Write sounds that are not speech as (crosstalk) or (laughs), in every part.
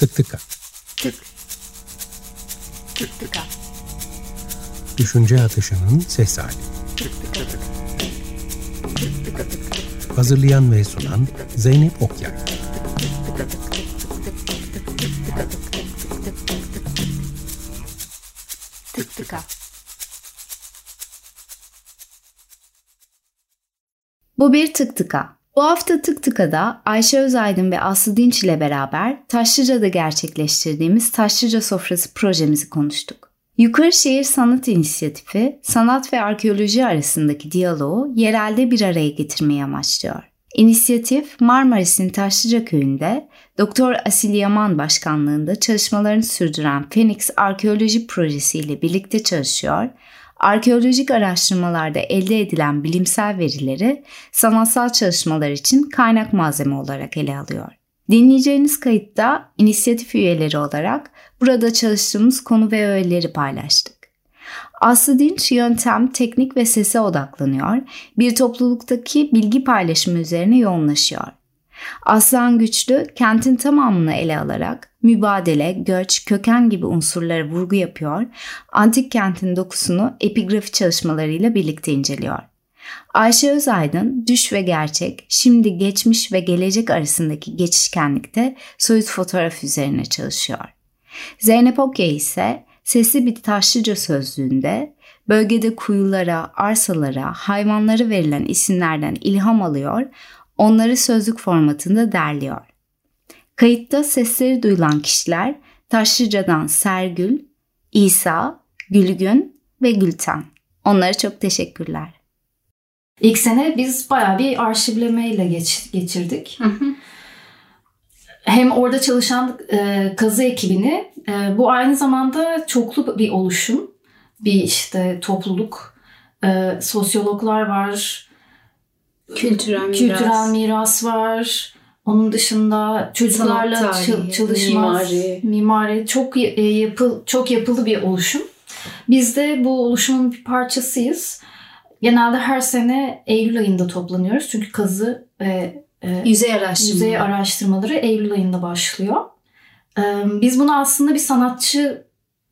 Tık tıka. Tık. Tık tıka. Düşünce atışının ses hali. Tık tıka tık. Tık tıka tık. Hazırlayan ve sunan Zeynep Okyay. Tık. Tıka tık. Tık tıka. Bu bir tık tıka. Bu hafta tık tıkada Ayşe Özaydın ve Aslı Dinç ile beraber Taşlıca'da gerçekleştirdiğimiz Taşlıca Sofrası projemizi konuştuk. Yukarı Şehir Sanat İnisiyatifi, sanat ve arkeoloji arasındaki diyaloğu yerelde bir araya getirmeyi amaçlıyor. İnisiyatif Marmaris'in Taşlıca köyünde Doktor Asil Yaman başkanlığında çalışmalarını sürdüren Phoenix Arkeoloji Projesi ile birlikte çalışıyor arkeolojik araştırmalarda elde edilen bilimsel verileri sanatsal çalışmalar için kaynak malzeme olarak ele alıyor. Dinleyeceğiniz kayıtta inisiyatif üyeleri olarak burada çalıştığımız konu ve öğeleri paylaştık. Aslı Dinç yöntem, teknik ve sese odaklanıyor, bir topluluktaki bilgi paylaşımı üzerine yoğunlaşıyor. Aslan Güçlü kentin tamamını ele alarak mübadele, göç, köken gibi unsurlara vurgu yapıyor, antik kentin dokusunu epigrafi çalışmalarıyla birlikte inceliyor. Ayşe Özaydın, düş ve gerçek, şimdi geçmiş ve gelecek arasındaki geçişkenlikte soyut fotoğraf üzerine çalışıyor. Zeynep Okyay ise sesli bir taşlıca sözlüğünde bölgede kuyulara, arsalara, hayvanlara verilen isimlerden ilham alıyor, onları sözlük formatında derliyor. Kayıtta sesleri duyulan kişiler Taşlıca'dan Sergül, İsa, Gülgün ve Gülten. Onlara çok teşekkürler. İlk sene biz bayağı bir arşivlemeyle geç, geçirdik. Hı hı. Hem orada çalışan e, kazı ekibini, e, bu aynı zamanda çoklu bir oluşum. Bir işte topluluk, e, sosyologlar var, Kültürel miras. kültürel miras var. Onun dışında çocuklarla Sanat tarihi, çı- çalışma, mimari. mimari çok e, yapı, çok yapılı bir oluşum. Biz de bu oluşumun bir parçasıyız. Genelde her sene Eylül ayında toplanıyoruz. Çünkü kazı ve e, Yüzey araştırma. yüzey araştırmaları Eylül ayında başlıyor. E, Biz bunu aslında bir sanatçı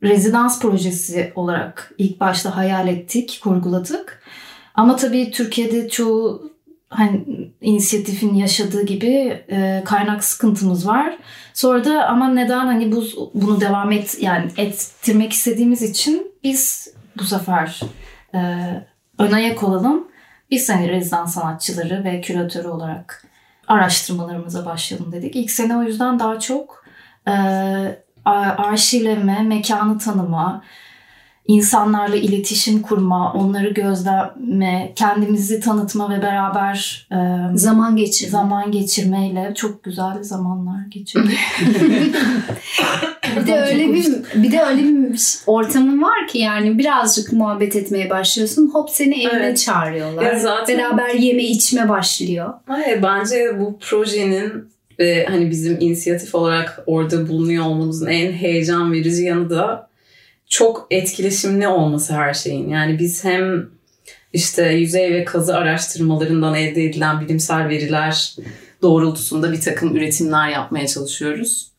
rezidans projesi olarak ilk başta hayal ettik, kurguladık. Ama tabii Türkiye'de çoğu hani inisiyatifin yaşadığı gibi e, kaynak sıkıntımız var. Sonra da ama neden hani bu bunu devam et yani ettirmek istediğimiz için biz bu sefer e, ön ayak olalım. Biz hani rezidans sanatçıları ve küratörü olarak araştırmalarımıza başlayalım dedik. İlk sene o yüzden daha çok e, arşivleme, mekanı tanıma, insanlarla iletişim kurma, onları gözleme, kendimizi tanıtma ve beraber e, Zaman geçirme. zaman geçirmeyle çok güzel zamanlar geçirdik. (laughs) (laughs) Bir de öyle bir bir de öyle bir ortamın var ki yani birazcık muhabbet etmeye başlıyorsun. Hop seni evine Evet. çağırıyorlar. Ya zaten- Beraber yeme içme başlıyor. Hayır bence bu projenin ve hani bizim inisiyatif olarak orada bulunuyor olmamızın en heyecan verici yanı da çok etkileşimli olması her şeyin. Yani biz hem işte yüzey ve kazı araştırmalarından elde edilen bilimsel veriler doğrultusunda bir takım üretimler yapmaya çalışıyoruz.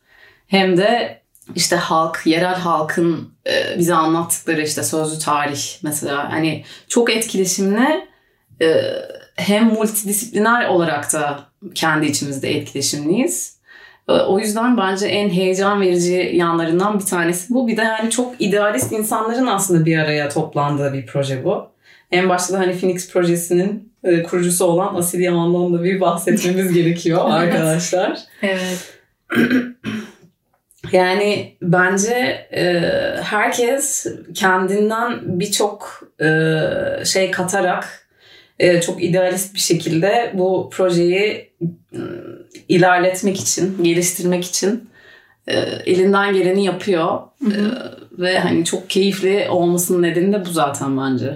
Hem de işte halk, yerel halkın e, bize anlattıkları işte sözlü tarih mesela hani çok etkileşimli e, hem multidisipliner olarak da kendi içimizde etkileşimliyiz. E, O yüzden bence en heyecan verici yanlarından bir tanesi bu. Bir de yani çok idealist insanların aslında bir araya toplandığı bir proje bu. En başta da hani Phoenix projesinin e, kurucusu olan Asil Yaman'dan da bir bahsetmemiz (laughs) gerekiyor arkadaşlar. Evet. (clears throat) Yani bence e, herkes kendinden birçok e, şey katarak e, çok idealist bir şekilde bu projeyi e, ilerletmek için, geliştirmek için e, elinden geleni yapıyor. E, ve hani çok keyifli olmasının nedeni de bu zaten bence.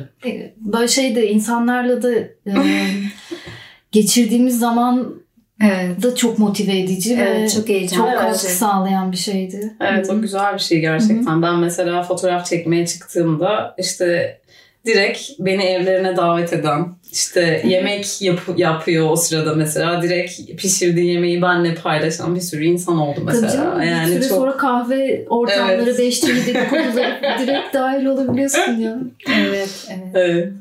Böyle şey de insanlarla da e, (laughs) geçirdiğimiz zaman Evet. da çok motive edici ve Evet, çok heyecan çok katkı sağlayan bir şeydi. Evet o güzel bir şey gerçekten. Ben mesela fotoğraf çekmeye çıktığımda işte direkt beni evlerine davet eden işte yemek yap- yapıyor o sırada mesela direkt pişirdiği yemeği benle paylaşan bir sürü insan oldu Tabii mesela. canım, bir yani süre çok sonra kahve ortamları, Evet. çayı dedikoduları (laughs) direkt dahil olabiliyorsun ya. Evet, evet. Evet.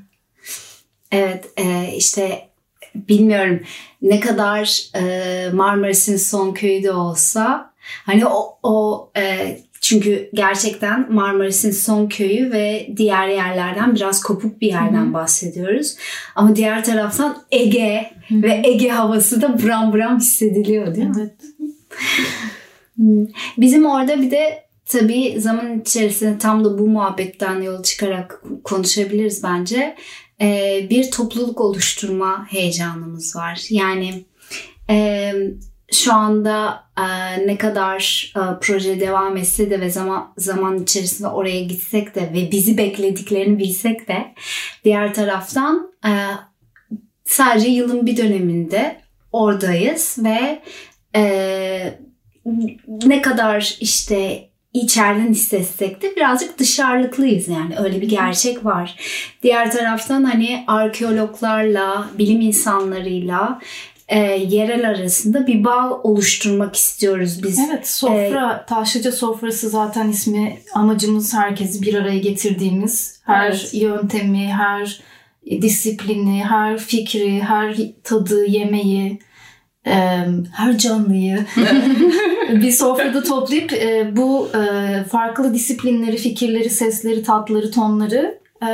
Evet, e, işte bilmiyorum ne kadar e, Marmaris'in son köyü de olsa hani o, o e, çünkü gerçekten Marmaris'in son köyü ve diğer yerlerden biraz kopuk bir yerden Hı hı. bahsediyoruz. Ama diğer taraftan Ege ve Ege havası da buram buram hissediliyor değil mi? Evet. Bizim orada bir de tabii zaman içerisinde tam da bu muhabbetten yola çıkarak konuşabiliriz bence. Ee, bir topluluk oluşturma heyecanımız var. Yani e, şu anda e, ne kadar e, proje devam etse de ve zaman zaman içerisinde oraya gitsek de ve bizi beklediklerini bilsek de diğer taraftan e, sadece yılın bir döneminde oradayız ve e, ne kadar işte içeriden hissetsek de birazcık dışarılıklıyız yani öyle bir gerçek var. Diğer taraftan hani arkeologlarla, bilim insanlarıyla e, yerel arasında bir bağ oluşturmak istiyoruz biz. Evet sofra, taşlıca sofrası zaten ismi amacımız herkesi bir araya getirdiğimiz her Evet. yöntemi, her disiplini, her fikri, her tadı, yemeği, e, her canlıyı (laughs) bir sofrada toplayıp e, bu e, farklı disiplinleri, fikirleri, sesleri, tatları, tonları e,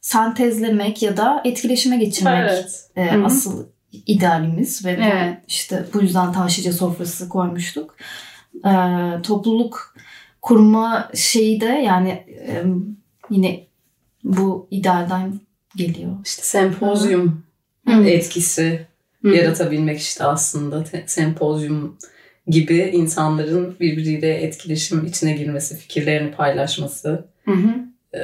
sentezlemek ya da etkileşime geçirmek Evet. e, Hı hı. asıl idealimiz ve Evet. işte bu yüzden taşlıca sofrası koymuştuk. E, topluluk kurma şeyi de yani e, yine bu idealden geliyor. İşte sempozyum Hı. etkisi Hı. yaratabilmek işte aslında Te- sempozyum gibi insanların birbiriyle etkileşim içine girmesi, fikirlerini paylaşması. Hı hı. Ee,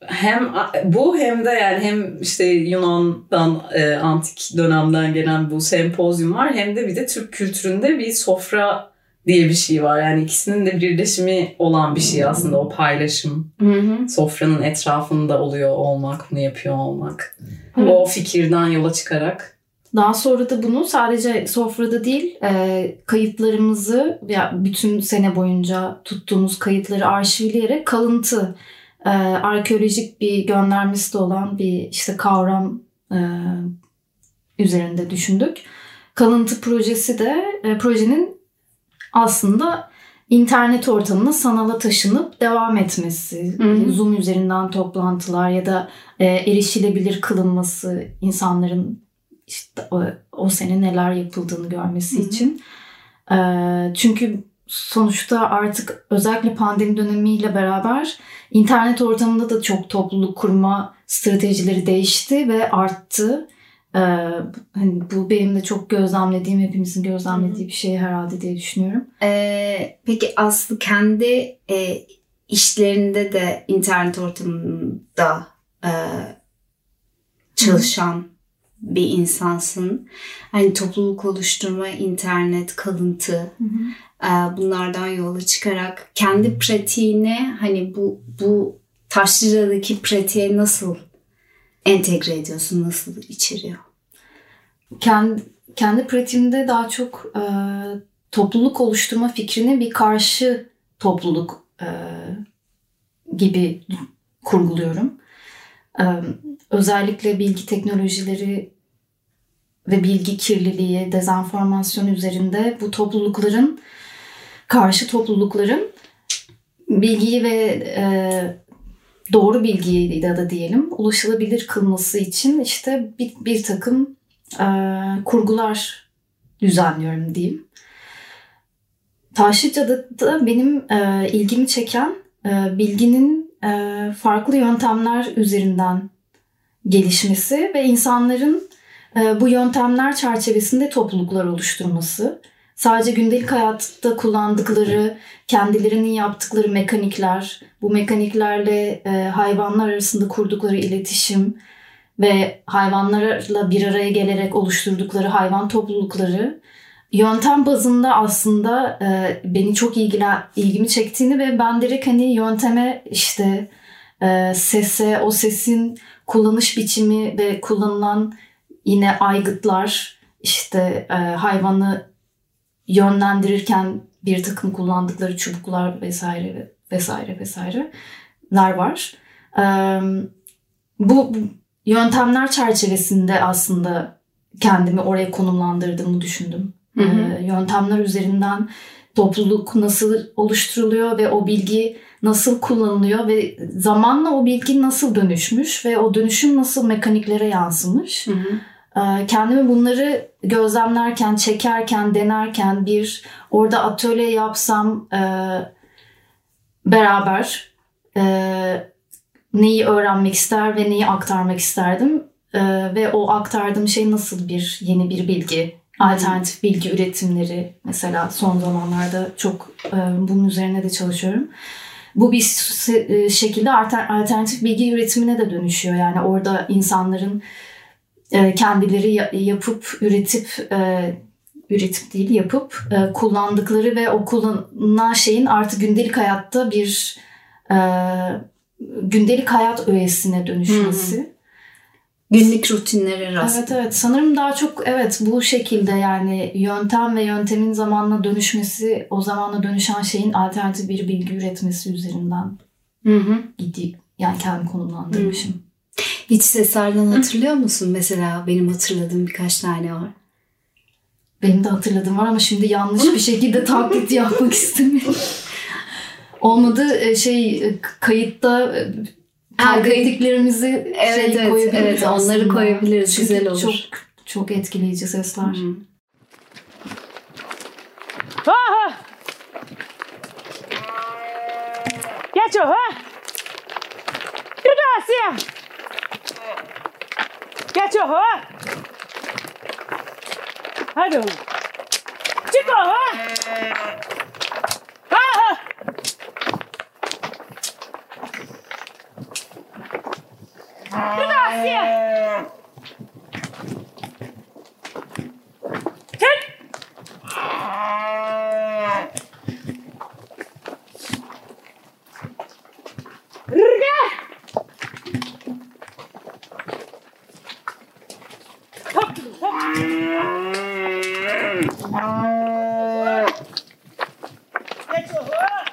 hem bu hem de yani hem işte Yunan'dan e, antik dönemden gelen bu sempozyum var hem de bir de Türk kültüründe bir sofra diye bir şey var. Yani ikisinin de birleşimi olan bir şey aslında o paylaşım. Hı hı. Sofranın etrafında oluyor olmak, bunu yapıyor olmak. O fikirden yola çıkarak Daha sonra da bunu sadece sofrada değil e, kayıtlarımızı ya bütün sene boyunca tuttuğumuz kayıtları arşivleyerek kalıntı e, arkeolojik bir göndermesi de olan bir işte kavram e, üzerinde düşündük. Kalıntı projesi de e, projenin aslında internet ortamına sanala taşınıp devam etmesi, Hı hı. Zoom üzerinden toplantılar ya da e, erişilebilir kılınması insanların işte o, o sene neler yapıldığını görmesi Hı hı. için. E, çünkü sonuçta artık özellikle pandemi dönemiyle beraber internet ortamında da çok topluluk kurma stratejileri değişti ve arttı. E, hani bu benim de çok gözlemlediğim, hepimizin gözlemlediği bir şey herhalde diye düşünüyorum. Ee, peki Aslı kendi e, işlerinde de internet ortamında e, çalışan bir insansın. Hani topluluk oluşturma, internet, kalıntı e, bunlardan yola çıkarak kendi pratiğine hani bu bu Taşlıca'daki pratiğe nasıl entegre ediyorsun, nasıl içeriyor? kendi, kendi pratiğimde daha çok e, topluluk oluşturma fikrini bir karşı topluluk e, gibi kurguluyorum. E, özellikle bilgi teknolojileri ve bilgi kirliliği, dezenformasyon üzerinde bu toplulukların, karşı toplulukların bilgiyi ve e, doğru bilgiyi ya da diyelim ulaşılabilir kılması için işte bir, bir takım e, kurgular düzenliyorum diyeyim. Taşlıca'da da benim e, ilgimi çeken e, bilginin e, farklı yöntemler üzerinden gelişmesi ve insanların e, bu yöntemler çerçevesinde topluluklar oluşturması. Sadece gündelik hayatta kullandıkları, kendilerinin yaptıkları mekanikler, bu mekaniklerle e, hayvanlar arasında kurdukları iletişim, ve hayvanlarla bir araya gelerek oluşturdukları hayvan toplulukları yöntem bazında aslında e, beni çok ilgilen, ilgimi çektiğini ve ben direkt hani yönteme işte e, sese, o sesin kullanış biçimi ve kullanılan yine aygıtlar işte e, hayvanı yönlendirirken bir takım kullandıkları çubuklar vesaire vesaire vesaireler var. Bu, yöntemler çerçevesinde aslında kendimi oraya konumlandırdığımı düşündüm. Hı hı. Yöntemler üzerinden topluluk nasıl oluşturuluyor ve o bilgi nasıl kullanılıyor ve zamanla o bilgi nasıl dönüşmüş ve o dönüşüm nasıl mekaniklere yansımış. Hı hı. Ee, Kendimi bunları gözlemlerken, çekerken, denerken bir orada atölye yapsam e, beraber e, neyi öğrenmek ister ve neyi aktarmak isterdim E, ve o aktardığım şey nasıl bir yeni bir bilgi, alternatif bilgi üretimleri mesela son zamanlarda çok e, bunun üzerine de çalışıyorum. Bu bir e, şekilde alter- alternatif bilgi üretimine de dönüşüyor. Yani orada insanların e, kendileri ya- yapıp üretip e, üretip değil yapıp e, kullandıkları ve o kullanılan şeyin artık gündelik hayatta bir e, gündelik hayat öğesine dönüşmesi. Günlük rutinleri rastlı. Evet evet sanırım daha çok evet bu şekilde yani yöntem ve yöntemin zamanla dönüşmesi o zamanla dönüşen şeyin alternatif bir bilgi üretmesi üzerinden Hı hı. gidip yani kendimi konumlandırmışım. Hiç seslerden hatırlıyor musun? Mesela benim hatırladığım birkaç tane var. Benim de hatırladığım var ama şimdi yanlış bir şekilde taklit yapmak (laughs) istemiyorum. Olmadı e, şey e, kayıtta e, kaydettiklerimizi Evet, şey evet, koyabiliriz evet, onları aslında. koyabiliriz, Çünkü güzel olur. Çok, çok etkileyici sesler. Hı. Aha! Geç o ha! Yürü Asya! Geç o ha! Hadi oğlum. Çık o ha! Aha! Yürü Asya! Çık! Rırga! Hop, hop. Geç o, ha!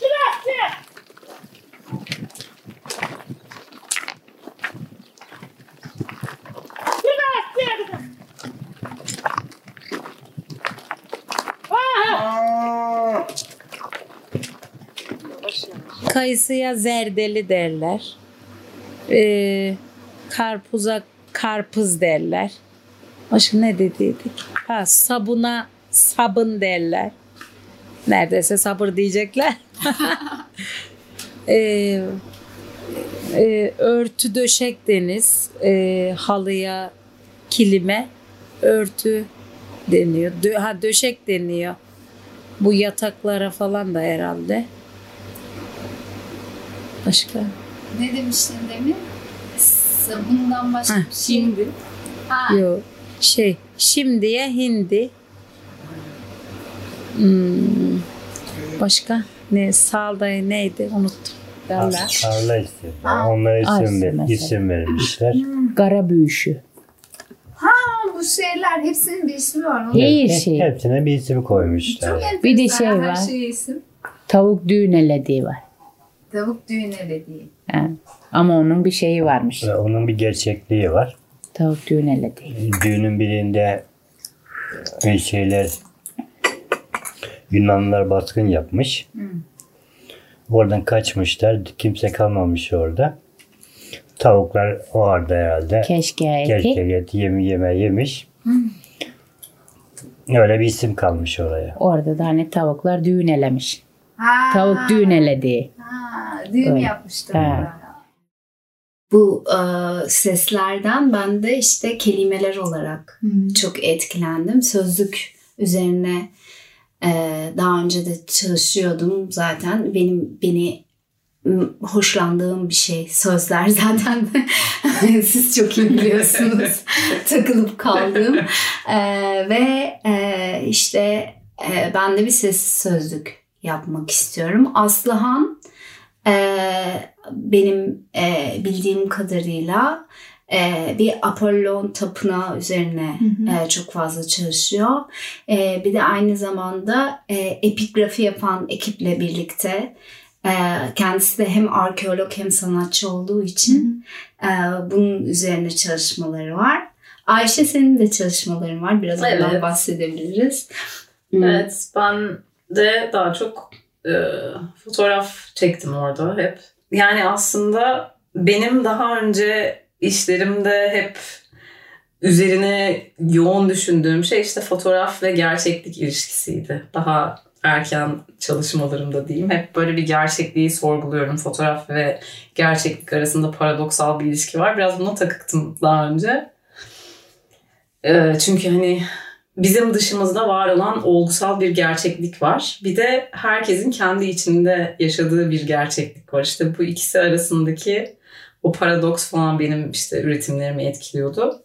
Yürü Asya! Yürü Asya kızım! Aha! Kayısıya zerdeli derler. Ee, karpuza karpuz derler. Başka ne dediydik? Ha, sabuna sabun derler. Neredeyse sabır diyecekler. (laughs) Ee, e, örtü döşek deniz. Ee, halıya, kilime örtü deniyor. Dö- ha, döşek deniyor. Bu yataklara falan da herhalde. Başka? Ne demiştin demin? Sabundan başka Heh, bir şey. Ha. Yok. Şey, şimdiye hindi. Hmm, başka? Ne? Saldayı neydi? Unuttum. Derler. Tarla istiyor. Onlara isim, ver, isim vermişler. Kara büyüşü. Bu şeyler hepsinin bir ismi var. Onu Her Hep- şey. Hepsine bir isim koymuşlar. Çok. Bir de şey Her var. şeye isim. Tavuk düğünelediği var. Tavuk düğünleri değil. Ha. Ama onun bir şeyi varmış. Onun bir gerçekliği var. Tavuk düğünelediği. Düğünün birinde e, şeyler Yunanlılar baskın yapmış. Oradan kaçmışlar. Kimse kalmamış orada. Tavuklar o arada herhalde. Keşke eti. Keşke et, yemi yeme yemiş. Öyle bir isim kalmış oraya. Orada da hani tavuklar düğünelemiş. Ha. Tavuk düğünelediği. Ha, düğün Öyle. yapmıştım. Ha. Bu e, seslerden ben de işte kelimeler olarak Hmm. çok etkilendim. Sözlük üzerine e, daha önce de çalışıyordum zaten. Benim beni hoşlandığım bir şey sözler (laughs) zaten. (laughs) Siz çok iyi biliyorsunuz. (laughs) Takılıp kaldığım. E, ve e, işte e, ben de bir sessiz sözlük yapmak istiyorum. Aslıhan Ee, benim e, bildiğim kadarıyla e, bir Apollon tapınağı üzerine e, çok fazla çalışıyor. E, bir de aynı zamanda e, epigrafi yapan ekiple birlikte e, kendisi de hem arkeolog hem sanatçı olduğu için e, bunun üzerine çalışmaları var. Ayşe senin de çalışmaların var. Biraz ondan Evet. bahsedebiliriz. Hmm. Evet ben de daha çok e, fotoğraf çektim orada hep. Yani aslında benim daha önce işlerimde hep üzerine yoğun düşündüğüm şey işte fotoğraf ve gerçeklik ilişkisiydi. Daha erken çalışmalarımda diyeyim. Hep böyle bir gerçekliği sorguluyorum. Fotoğraf ve gerçeklik arasında paradoksal bir ilişki var. Biraz buna takıktım daha önce. E, çünkü hani bizim dışımızda var olan olgusal bir gerçeklik var. Bir de herkesin kendi içinde yaşadığı bir gerçeklik var. İşte bu ikisi arasındaki o paradoks falan benim işte üretimlerimi etkiliyordu.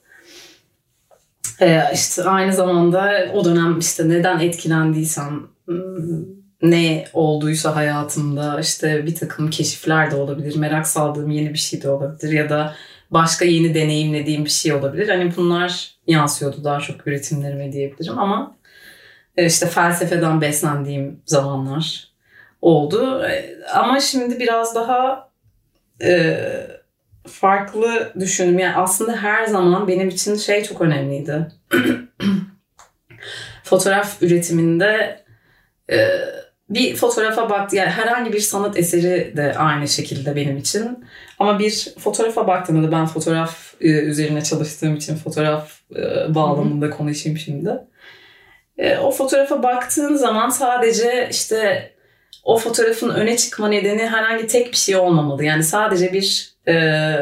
Ee, işte aynı zamanda o dönem işte neden etkilendiysem hmm, ne olduysa hayatımda işte bir takım keşifler de olabilir, merak saldığım yeni bir şey de olabilir ya da başka yeni deneyimlediğim bir şey olabilir. Hani bunlar yansıyordu daha çok üretimlerime diyebilirim ama e, işte felsefeden beslendiğim zamanlar oldu. E, Ama şimdi biraz daha e, farklı düşündüm. Yani aslında her zaman benim için şey çok önemliydi. (clears throat) Fotoğraf üretiminde e, bir fotoğrafa bak yani herhangi bir sanat eseri de aynı şekilde benim için. Ama bir fotoğrafa baktığımda ben fotoğraf e, üzerine çalıştığım için fotoğraf e, bağlamında konuşayım şimdi. E, o fotoğrafa baktığın zaman sadece işte o fotoğrafın öne çıkma nedeni herhangi tek bir şey olmamalı. Yani sadece bir e,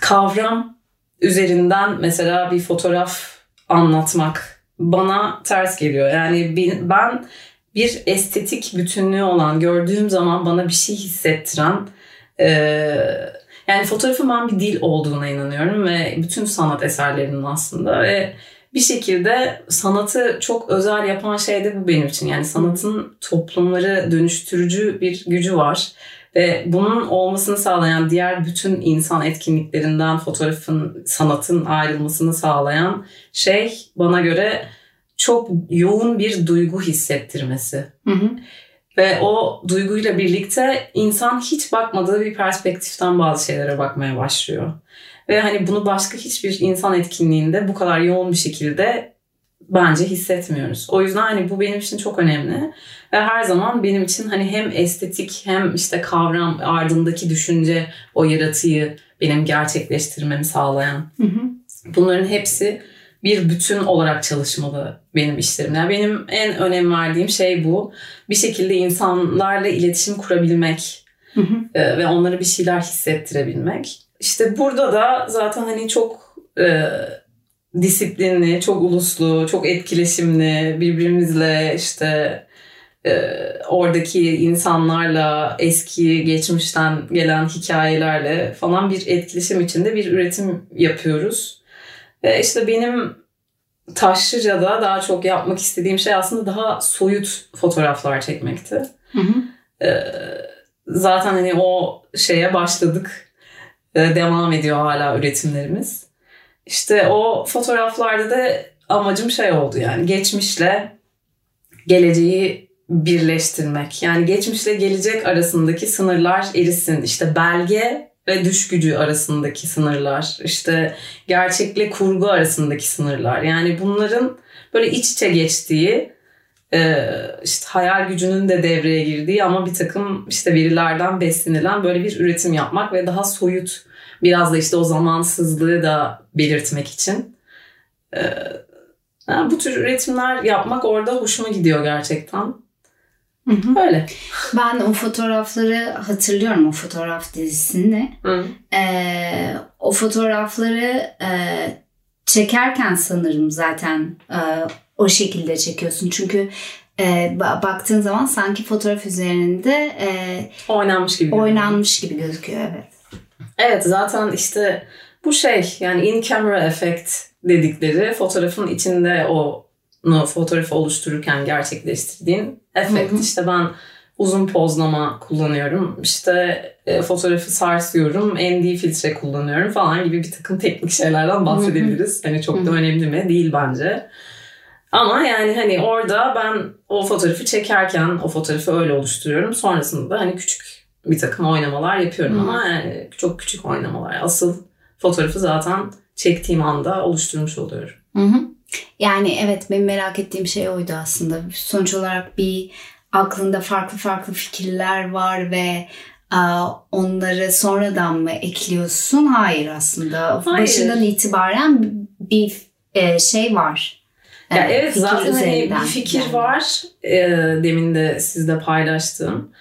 kavram üzerinden mesela bir fotoğraf anlatmak bana ters geliyor. Yani ben bir estetik bütünlüğü olan gördüğüm zaman bana bir şey hissettiren e, yani fotoğrafın ben bir dil olduğuna inanıyorum ve bütün sanat eserlerinin aslında ve bir şekilde sanatı çok özel yapan şey de bu benim için. Yani sanatın toplumları dönüştürücü bir gücü var. Ve bunun olmasını sağlayan diğer bütün insan etkinliklerinden fotoğrafın, sanatın ayrılmasını sağlayan şey bana göre çok yoğun bir duygu hissettirmesi. Hı hı. Ve o duyguyla birlikte insan hiç bakmadığı bir perspektiften bazı şeylere bakmaya başlıyor. Ve hani bunu başka hiçbir insan etkinliğinde bu kadar yoğun bir şekilde bence hissetmiyoruz. O yüzden hani bu benim için çok önemli. Ve her zaman benim için hani hem estetik hem işte kavram ardındaki düşünce o yaratıyı benim gerçekleştirmemi sağlayan. Hı hı. Bunların hepsi bir bütün olarak çalışmalı benim işlerim. Yani benim en önem verdiğim şey bu. Bir şekilde insanlarla iletişim kurabilmek Hı hı. e, ve onlara bir şeyler hissettirebilmek. İşte burada da zaten hani çok e, disiplinli, çok uluslu, çok etkileşimli, birbirimizle işte e, oradaki insanlarla eski geçmişten gelen hikayelerle falan bir etkileşim içinde bir üretim yapıyoruz. Ve işte benim Taşlıca'da daha çok yapmak istediğim şey aslında daha soyut fotoğraflar çekmekti. Hı hı. Ee, zaten hani o şeye başladık. Ee, devam ediyor hala üretimlerimiz. İşte o fotoğraflarda da amacım şey oldu yani geçmişle geleceği birleştirmek. Yani geçmişle gelecek arasındaki sınırlar erisin. İşte belge ve düş gücü arasındaki sınırlar. işte gerçekle kurgu arasındaki sınırlar. Yani bunların böyle iç içe geçtiği e, işte hayal gücünün de devreye girdiği ama bir takım işte verilerden beslenilen böyle bir üretim yapmak ve daha soyut biraz da işte o zamansızlığı da belirtmek için. E, yani bu tür üretimler yapmak orada hoşuma gidiyor gerçekten. Hı hı. Öyle. Ben o fotoğrafları hatırlıyorum o fotoğraf dizisini. Hı. Ee, o fotoğrafları e, çekerken sanırım zaten e, o şekilde çekiyorsun. Çünkü e, ba- baktığın zaman sanki fotoğraf üzerinde e, Oynanmış gibi. oynanmış gibi gözüküyor evet. Evet zaten işte bu şey yani in camera effect dedikleri fotoğrafın içinde o fotoğrafı oluştururken gerçekleştirdiğin efekt. Hı hı. İşte ben uzun pozlama kullanıyorum. İşte e, fotoğrafı sarsıyorum. ND filtre kullanıyorum falan gibi bir takım teknik şeylerden bahsedebiliriz. Hani çok da önemli mi? Değil bence. Ama yani hani orada ben o fotoğrafı çekerken o fotoğrafı öyle oluşturuyorum. Sonrasında hani küçük bir takım oynamalar yapıyorum ama yani çok küçük oynamalar. Asıl fotoğrafı zaten çektiğim anda oluşturmuş oluyorum. Hı hı. Yani evet benim merak ettiğim şey oydu aslında. Sonuç olarak bir aklında farklı farklı fikirler var ve aa, onları sonradan mı ekliyorsun? Hayır aslında. Hayır. Başından itibaren bir e, şey var. Ya Ee, evet fikir zaten hani bir fikir yani. var. e, demin de sizle paylaştığım.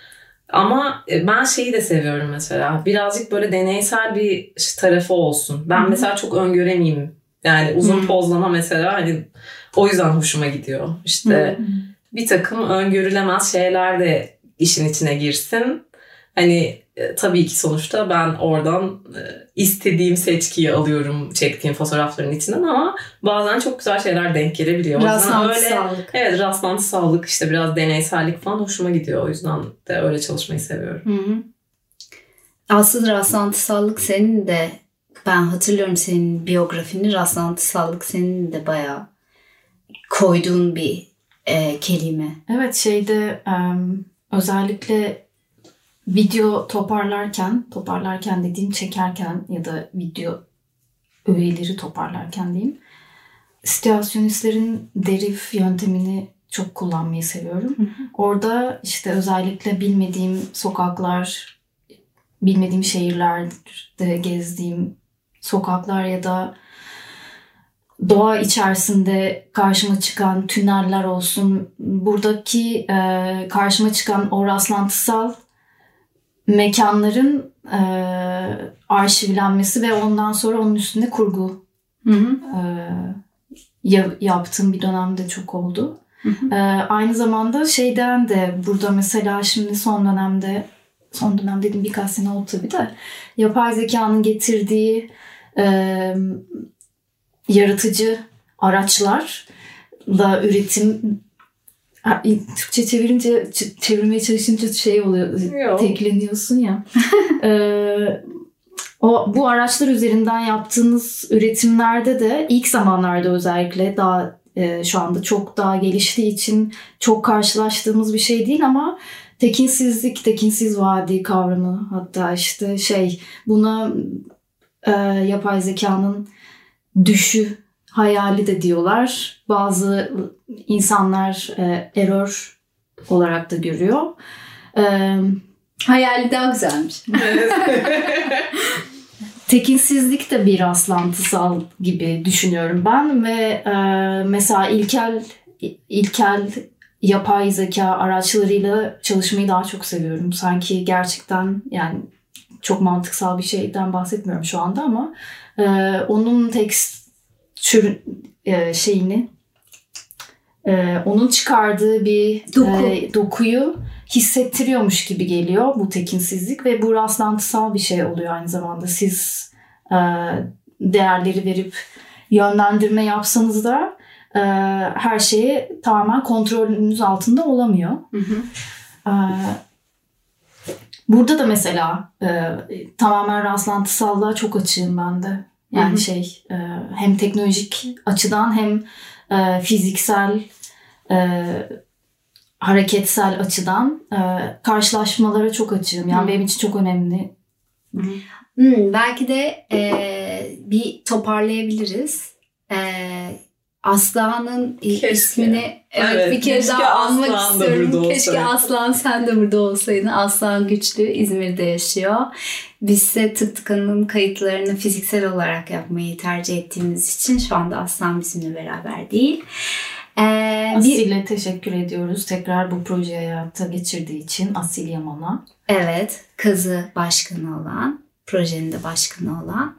Ama e, ben şeyi de seviyorum mesela. Birazcık böyle deneysel bir tarafı olsun. Ben mesela çok öngöremeyeyim. Yani uzun Hı. pozlama mesela hani o yüzden hoşuma gidiyor. İşte bir takım öngörülemez şeyler de işin içine girsin. Hani e, tabii ki sonuçta ben oradan e, istediğim seçkiyi alıyorum çektiğim fotoğrafların içinden ama bazen çok güzel şeyler denk gelebiliyor. Rastlantısallık. Evet rastlantısallık işte biraz deneysellik falan hoşuma gidiyor. O yüzden de öyle çalışmayı seviyorum. Hı hı. Aslında rastlantısallık senin de ben hatırlıyorum senin biyografini rastlantısallık senin de bayağı koyduğun bir e, kelime. Evet şeyde em, özellikle video toparlarken, toparlarken dediğim çekerken ya da video öğeleri toparlarken diyeyim. Situasyonistlerin derif yöntemini çok kullanmayı seviyorum. Orada işte özellikle bilmediğim sokaklar, bilmediğim şehirlerde gezdiğim sokaklar ya da doğa içerisinde karşıma çıkan tüneller olsun. Buradaki e, karşıma çıkan o rastlantısal mekanların e, arşivlenmesi ve ondan sonra onun üstünde kurgu Hı hı. e, ya- yaptığım bir dönemde çok oldu. Hı hı. E, aynı zamanda şeyden de burada mesela şimdi son dönemde son dönem dedim birkaç sene oldu tabii de yapay zekanın getirdiği e, yaratıcı araçlarla üretim Türkçe çevirince çevirmeye çalışınca şey oluyor Yok. tekleniyorsun ya. (laughs) Ee, o bu araçlar üzerinden yaptığınız üretimlerde de ilk zamanlarda özellikle daha e, şu anda çok daha geliştiği için çok karşılaştığımız bir şey değil ama tekinsizlik, tekinsiz vadi kavramı hatta işte şey buna e, yapay zekanın düşü hayali de diyorlar. Bazı insanlar e, error olarak da görüyor. E, Hayali daha güzelmiş. (laughs) tekinsizlik de bir rastlantısal gibi düşünüyorum ben ve e, mesela ilkel ilkel yapay zeka araçlarıyla çalışmayı daha çok seviyorum. Sanki gerçekten yani çok mantıksal bir şeyden bahsetmiyorum şu anda ama e, onun tekstür e, şeyini e, onun çıkardığı bir Doku. e, dokuyu hissettiriyormuş gibi geliyor bu tekinsizlik ve bu rastlantısal bir şey oluyor aynı zamanda. Siz e, değerleri verip yönlendirme yapsanız da e, her şeyi tamamen kontrolünüz altında olamıyor. Hı hı. Ee, Burada da mesela e, tamamen rastlantısallığa çok açığım ben de. Yani Hı hı. şey e, hem teknolojik açıdan hem e, fiziksel e, hareketsel açıdan e, karşılaşmalara çok açığım. Yani Hı. benim için çok önemli. Hmm, belki de e, bir toparlayabiliriz. E, Aslan'ın Keşke. ismini evet, Evet, bir kere keşke daha anmak Aslan istiyorum. Keşke olsaydı. Aslan sen de burada olsaydın. Aslan güçlü İzmir'de yaşıyor. Biz ise Tık Tıkan'ın kayıtlarını fiziksel olarak yapmayı tercih ettiğimiz için şu anda Aslan bizimle beraber değil. E, bir, Asil'e teşekkür ediyoruz. Tekrar bu projeyi hayata geçirdiği için Asil Yaman'a. Evet, kızı başkanı olan, projenin de başkanı olan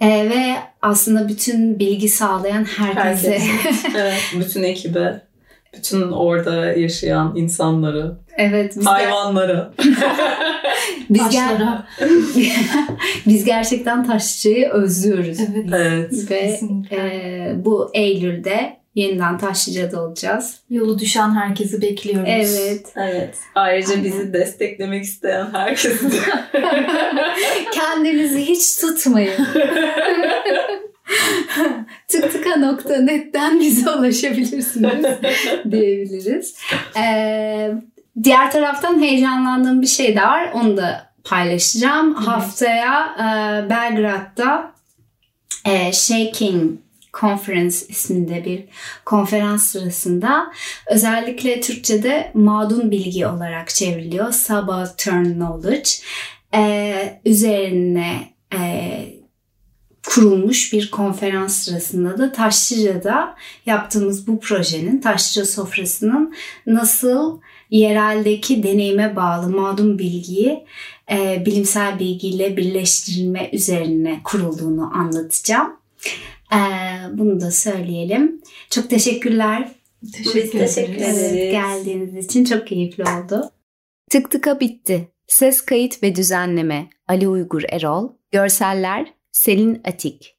Ee, ve aslında bütün bilgi sağlayan herkese. Herkese. (laughs) evet, bütün ekibe, bütün orada yaşayan insanları, evet, biz, hayvanları. (laughs) biz, ger- (laughs) biz gerçekten taşçıyı özlüyoruz. Evet. Evet. Ve e, bu Eylül'de yeniden Taşlıca'da olacağız. Yolu düşen herkesi bekliyoruz. Evet. Evet. Ayrıca Aynen. bizi desteklemek isteyen herkesi de (laughs) Kendinizi hiç tutmayın. (laughs) tıktıka.net'ten bize ulaşabilirsiniz (laughs) diyebiliriz. Ee, diğer taraftan heyecanlandığım bir şey de var. Onu da paylaşacağım. Haftaya e, Belgrad'da e, Shaking Conference isminde bir konferans sırasında özellikle Türkçe'de mağdun bilgi olarak çevriliyor. Subaltern Knowledge e, üzerine e, kurulmuş bir konferans sırasında da Taşlıca'da yaptığımız bu projenin Taşlıca sofrasının nasıl yereldeki deneyime bağlı mağdum bilgiyi e, bilimsel bilgiyle birleştirilme üzerine kurulduğunu anlatacağım. E, bunu da söyleyelim. Çok teşekkürler. Teşekkür Biz teşekkür ederiz. Geldiğiniz için çok keyifli oldu. Tık tıka bitti. Ses kayıt ve düzenleme Ali Uygur Erol. Görseller Selin Atik.